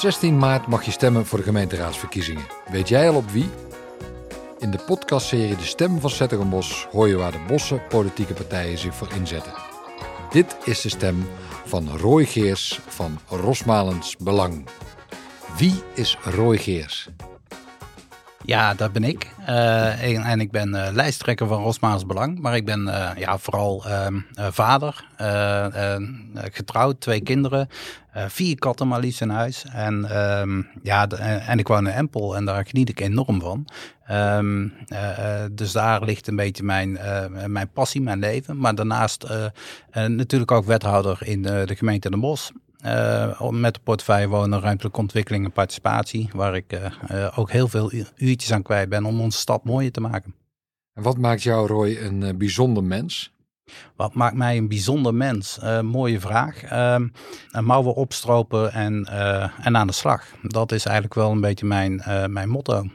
16 maart mag je stemmen voor de gemeenteraadsverkiezingen. Weet jij al op wie? In de podcastserie De Stem van Zettergenbos hoor je waar de bossen politieke partijen zich voor inzetten. Dit is de stem van Roy Geers van Rosmalens Belang. Wie is Roy Geers? Ja, dat ben ik. Uh, en, ik ben uh, lijsttrekker van Rosmaals Belang. Maar ik ben uh, ja, vooral ehm, vader, getrouwd, twee kinderen, vier katten maar liefst in huis. En, um, ja, en ik woon in Empel en daar geniet ik enorm van. Um, dus daar ligt een beetje mijn, mijn passie, mijn leven. Maar daarnaast natuurlijk ook wethouder in de, de gemeente Den Bosch. Uh, met de portefeuille wonen, ruimtelijke ontwikkeling en participatie. Waar ik uh, uh, ook heel veel uurtjes aan kwijt ben om onze stad mooier te maken. En wat maakt jou, Roy, een bijzonder mens? Wat maakt mij een bijzonder mens? mooie vraag. Ehm, mouwen opstropen en, en aan de slag. Dat is eigenlijk wel een beetje mijn, mijn motto.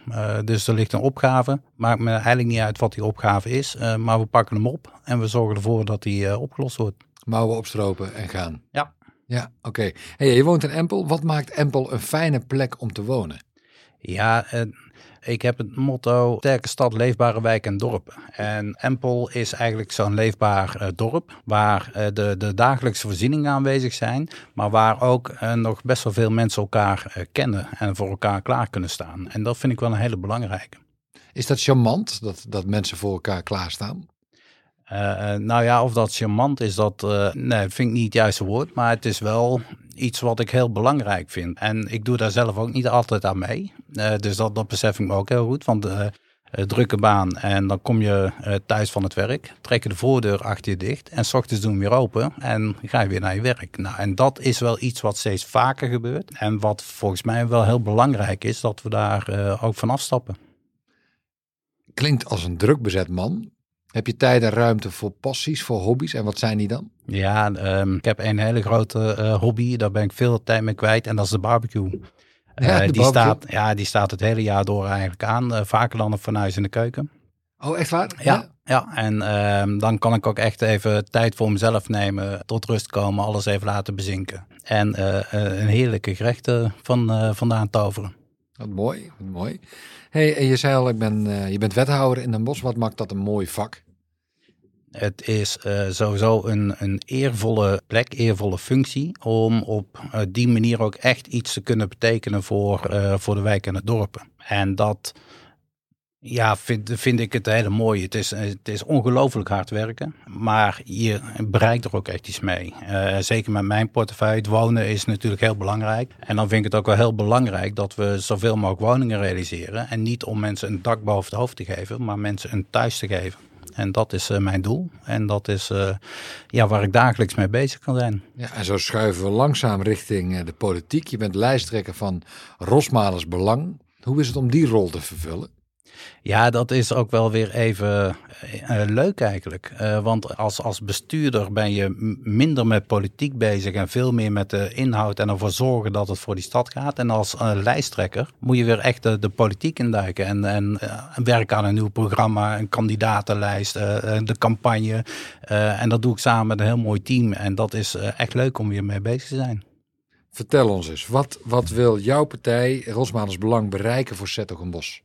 dus er ligt een opgave. Maakt me eigenlijk niet uit wat die opgave is. maar we pakken hem op en we zorgen ervoor dat die opgelost wordt. Mouwen opstropen en gaan. Ja. Ja, oké. Hey, je woont in Empel. Wat maakt Empel een fijne plek om te wonen? Ja, uh, ik heb het motto sterke stad, leefbare wijk en dorp. En Empel is eigenlijk zo'n leefbaar uh, dorp waar uh, de, de dagelijkse voorzieningen aanwezig zijn, maar waar ook nog best wel veel mensen elkaar kennen en voor elkaar klaar kunnen staan. En dat vind ik wel een hele belangrijke. Is dat charmant dat, dat mensen voor elkaar klaarstaan? Uh, nou ja, of dat charmant is, dat uh, nee, vind ik niet het juiste woord. Maar het is wel iets wat ik heel belangrijk vind. En ik doe daar zelf ook niet altijd aan mee. Dus dat, dat besef ik me ook heel goed. Want drukke baan en dan kom je thuis van het werk. Trek je de voordeur achter je dicht. En s ochtends doen we weer open. En ga je weer naar je werk. Nou, en dat is wel iets wat steeds vaker gebeurt. En wat volgens mij wel heel belangrijk is, dat we daar ook van afstappen. Klinkt als een druk bezet man. Heb je tijd en ruimte voor passies, voor hobby's? En wat zijn die dan? Ja, um, ik heb een hele grote uh, hobby. Daar ben ik veel tijd mee kwijt. En dat is de barbecue. Ja, uh, die, Staat, ja, die staat het hele jaar door eigenlijk aan. Uh, vaker dan een fornuis in de keuken. Oh, echt waar? Ja, ja. ja. en uh, dan kan ik ook echt even tijd voor mezelf nemen. Tot rust komen, alles even laten bezinken. En een heerlijke gerechten van, vandaan toveren. Wat mooi, wat mooi. Hey, je zei al, ik ben, je bent wethouder in Den Bosch. Wat maakt dat een mooi vak? Het is uh, sowieso een, een eervolle plek, eervolle functie om op uh, die manier ook echt iets te kunnen betekenen voor, uh, voor de wijk en het dorpen. En dat ja, vind, vind ik het hele mooie. Het is, het is ongelooflijk hard werken, maar je bereikt er ook echt iets mee. zeker met mijn portefeuille, het wonen is natuurlijk heel belangrijk. En dan vind ik het ook wel heel belangrijk dat we zoveel mogelijk woningen realiseren. En niet om mensen een dak boven het hoofd te geven, maar mensen een thuis te geven. En dat is uh, mijn doel. En dat is uh, ja, waar ik dagelijks mee bezig kan zijn. Ja, en zo schuiven we langzaam richting uh, de politiek. Je bent lijsttrekker van Rosmalers Belang. Hoe is het om die rol te vervullen? Ja, dat is ook wel weer even uh, leuk eigenlijk. Uh, want als, als bestuurder ben je minder met politiek bezig en veel meer met de inhoud en ervoor zorgen dat het voor die stad gaat. En als lijsttrekker moet je weer echt de, de politiek induiken en, en werken aan een nieuw programma, een kandidatenlijst, de campagne. en dat doe ik samen met een heel mooi team. En dat is echt leuk om weer mee bezig te zijn. Vertel ons eens, wat, wat wil jouw partij, Rosmaners Belang, bereiken voor Zettogenbos?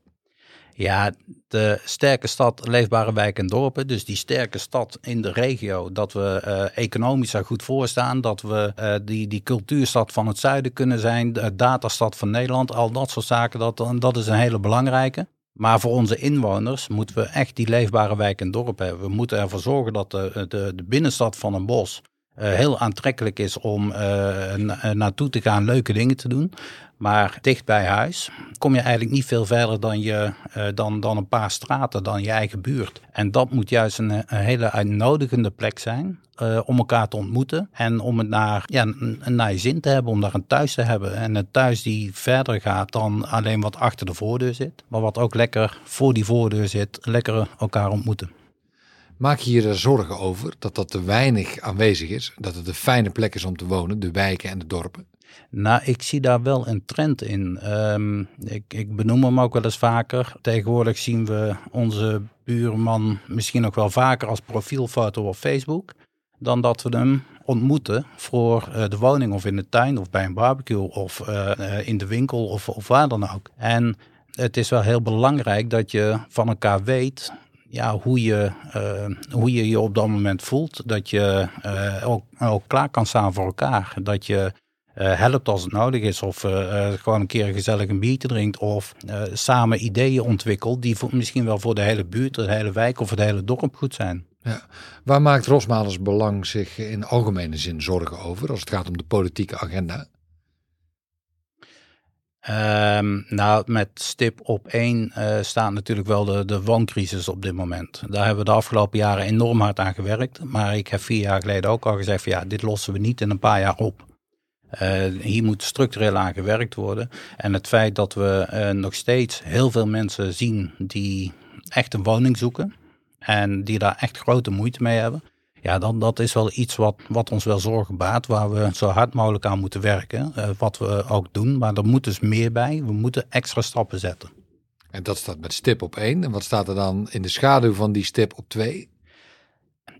Ja, de sterke stad, leefbare wijken en dorpen. Dus die sterke stad in de regio. Dat we uh, economisch daar goed voor staan. Dat we uh, die, die cultuurstad van het zuiden kunnen zijn. De datastad van Nederland. Al dat soort zaken. Dat, dat is een hele belangrijke. Maar voor onze inwoners moeten we echt die leefbare wijk en dorp hebben. We moeten ervoor zorgen dat de, de, binnenstad van een bos heel aantrekkelijk is om uh, naartoe te gaan, leuke dingen te doen. Maar dicht bij huis kom je eigenlijk niet veel verder dan, je, dan, dan een paar straten, dan je eigen buurt. En dat moet juist een, hele uitnodigende plek zijn om elkaar te ontmoeten. En om het naar, ja, naar je zin te hebben, om daar een thuis te hebben. En een thuis die verder gaat dan alleen wat achter de voordeur zit. Maar wat ook lekker voor die voordeur zit, lekker elkaar ontmoeten. Maak je je zorgen over dat dat te weinig aanwezig is? Dat het een fijne plek is om te wonen, de wijken en de dorpen? Nou, ik zie daar wel een trend in. Um, ik, ik benoem hem ook wel eens vaker. Tegenwoordig zien we onze buurman misschien nog wel vaker als profielfoto op Facebook. dan dat we hem ontmoeten voor eh, de woning of in de tuin of bij een barbecue of eh, in de winkel of, of waar dan ook. En het is wel heel belangrijk dat je van elkaar weet ja, hoe, je, hoe je je op dat moment voelt. Dat je ook, ook klaar kan staan voor elkaar. Dat je helpt als het nodig is. Of gewoon een keer gezellig een biertje drinkt. Of samen ideeën ontwikkelt die misschien wel voor de hele buurt, de hele wijk of het hele dorp goed zijn. Ja. Waar maakt Rosmalens Belang zich in algemene zin zorgen over als het gaat om de politieke agenda? Um, nou, met stip op één uh, staat natuurlijk wel de, de wooncrisis op dit moment. Daar hebben we de afgelopen jaren enorm hard aan gewerkt. Maar ik heb vier jaar geleden ook al gezegd van ja, dit lossen we niet in een paar jaar op. Uh, hier moet structureel aan gewerkt worden. En het feit dat we uh, nog steeds heel veel mensen zien die echt een woning zoeken en die daar echt grote moeite mee hebben, ja, dan dat is wel iets wat, wat ons wel zorgen baat, waar we zo hard mogelijk aan moeten werken. Uh, wat we ook doen, maar er moet dus meer bij. We moeten extra stappen zetten. En dat staat met stip op één. En wat staat er dan in de schaduw van die stip op twee?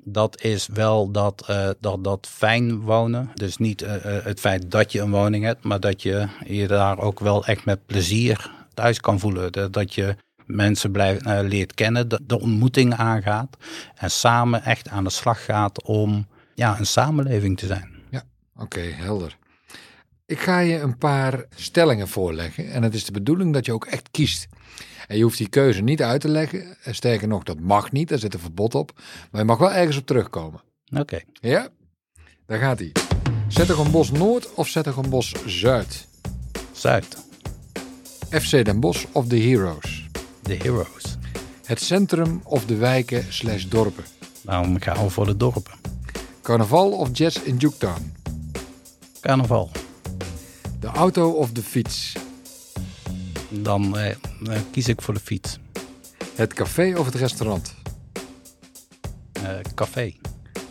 Dat is wel dat, uh, dat, dat fijn wonen. Dus niet uh, het feit dat je een woning hebt, maar dat je je daar ook wel echt met plezier thuis kan voelen. Dat je mensen blijft, uh, leert kennen, de, de, ontmoeting aangaat en samen echt aan de slag gaat om ja, een samenleving te zijn. Ja, oké, helder. Ik ga je een paar stellingen voorleggen en het is de bedoeling dat je ook echt kiest. En je hoeft die keuze niet uit te leggen. Sterker nog, dat mag niet, daar zit een verbod op. Maar je mag wel ergens op terugkomen. Oké. Ja? Daar gaat hij. een Bos Noord of een Bos Zuid? Zuid. FC Den Bosch of The Heroes? De heroes. Het centrum of de wijken slash dorpen? Nou, ik ga voor de dorpen. Carnaval of jazz in Juketown? Carnaval. De auto of de fiets? Dan eh, kies ik voor de fiets. Het café of het restaurant? Uh, café.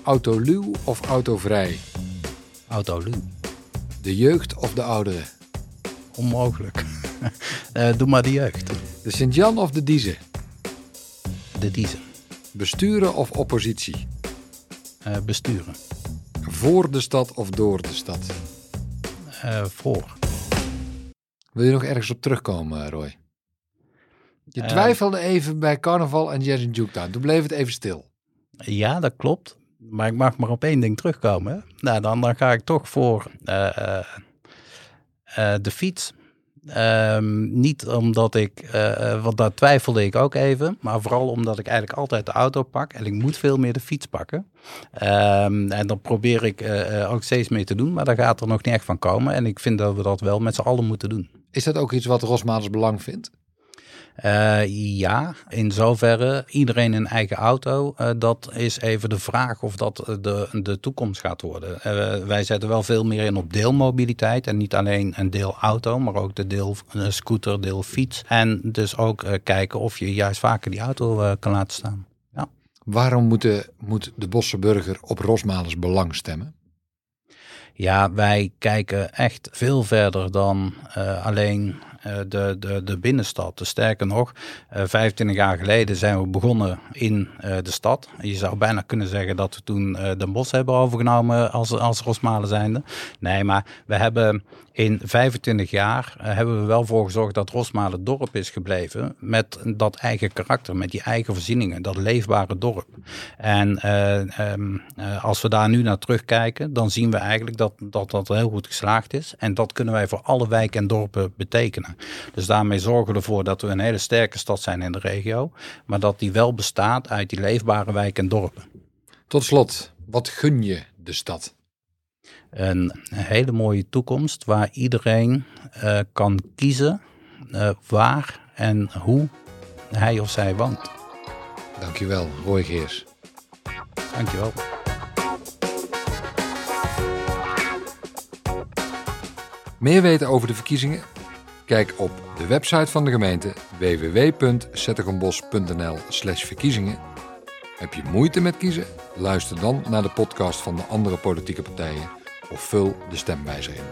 Autoluw of autovrij? Autoluw. De jeugd of de ouderen? Onmogelijk. uh, doe maar de jeugd. De Sint-Jan of de Diezen? De Diezen. Besturen of oppositie? Uh, besturen. Voor de stad of door de stad? Uh, voor. Wil je nog ergens op terugkomen, Roy? Je twijfelde even bij carnaval en jazz in Juketown. Toen bleef het even stil. Ja, dat klopt. Maar ik mag maar op één ding terugkomen. Nou, dan, dan ga ik toch voor uh, de fiets. Um, niet omdat ik, uh, want daar twijfelde ik ook even, maar vooral omdat ik eigenlijk altijd de auto pak en ik moet veel meer de fiets pakken. Um, en dan probeer ik uh, ook steeds mee te doen, maar daar gaat er nog niet echt van komen. En ik vind dat we dat wel met z'n allen moeten doen. Is dat ook iets wat Rosmades belang vindt? Uh, ja, in zoverre iedereen een eigen auto. Uh, dat is even de vraag of dat de, de toekomst gaat worden. Uh, wij zetten wel veel meer in op deelmobiliteit. En niet alleen een deel auto, maar ook de deel scooter, deel fiets. En dus ook kijken of je juist vaker die auto kan laten staan. Ja. Waarom moet de, moet de Bosse burger op Rosmalens belang stemmen? Ja, wij kijken echt veel verder dan alleen eh, de, de, de binnenstad. Dus sterker nog, 25 eh, jaar geleden zijn we begonnen in eh, de stad. Je zou bijna kunnen zeggen dat we toen de bos hebben overgenomen als, als Rosmalen zijnde. Nee, maar we hebben in 25 jaar hebben we wel voor gezorgd dat Rosmalen dorp is gebleven. Met dat eigen karakter, met die eigen voorzieningen, dat leefbare dorp. En ehm, als we daar nu naar terugkijken, dan zien we eigenlijk dat, dat dat heel goed geslaagd is. En dat kunnen wij voor alle wijken en dorpen betekenen. Dus daarmee zorgen we ervoor dat we een hele sterke stad zijn in de regio, maar dat die wel bestaat uit die leefbare wijken en dorpen. Tot slot, wat gun je de stad? Een hele mooie toekomst waar iedereen uh, kan kiezen uh, waar en hoe hij of zij woont. Dankjewel, Roy Geers. Dankjewel. Meer weten over de verkiezingen? Kijk op de website van de gemeente www.zettergenbos.nl/verkiezingen. Heb je moeite met kiezen? Luister dan naar de podcast van de andere politieke partijen of vul de stemwijzer in.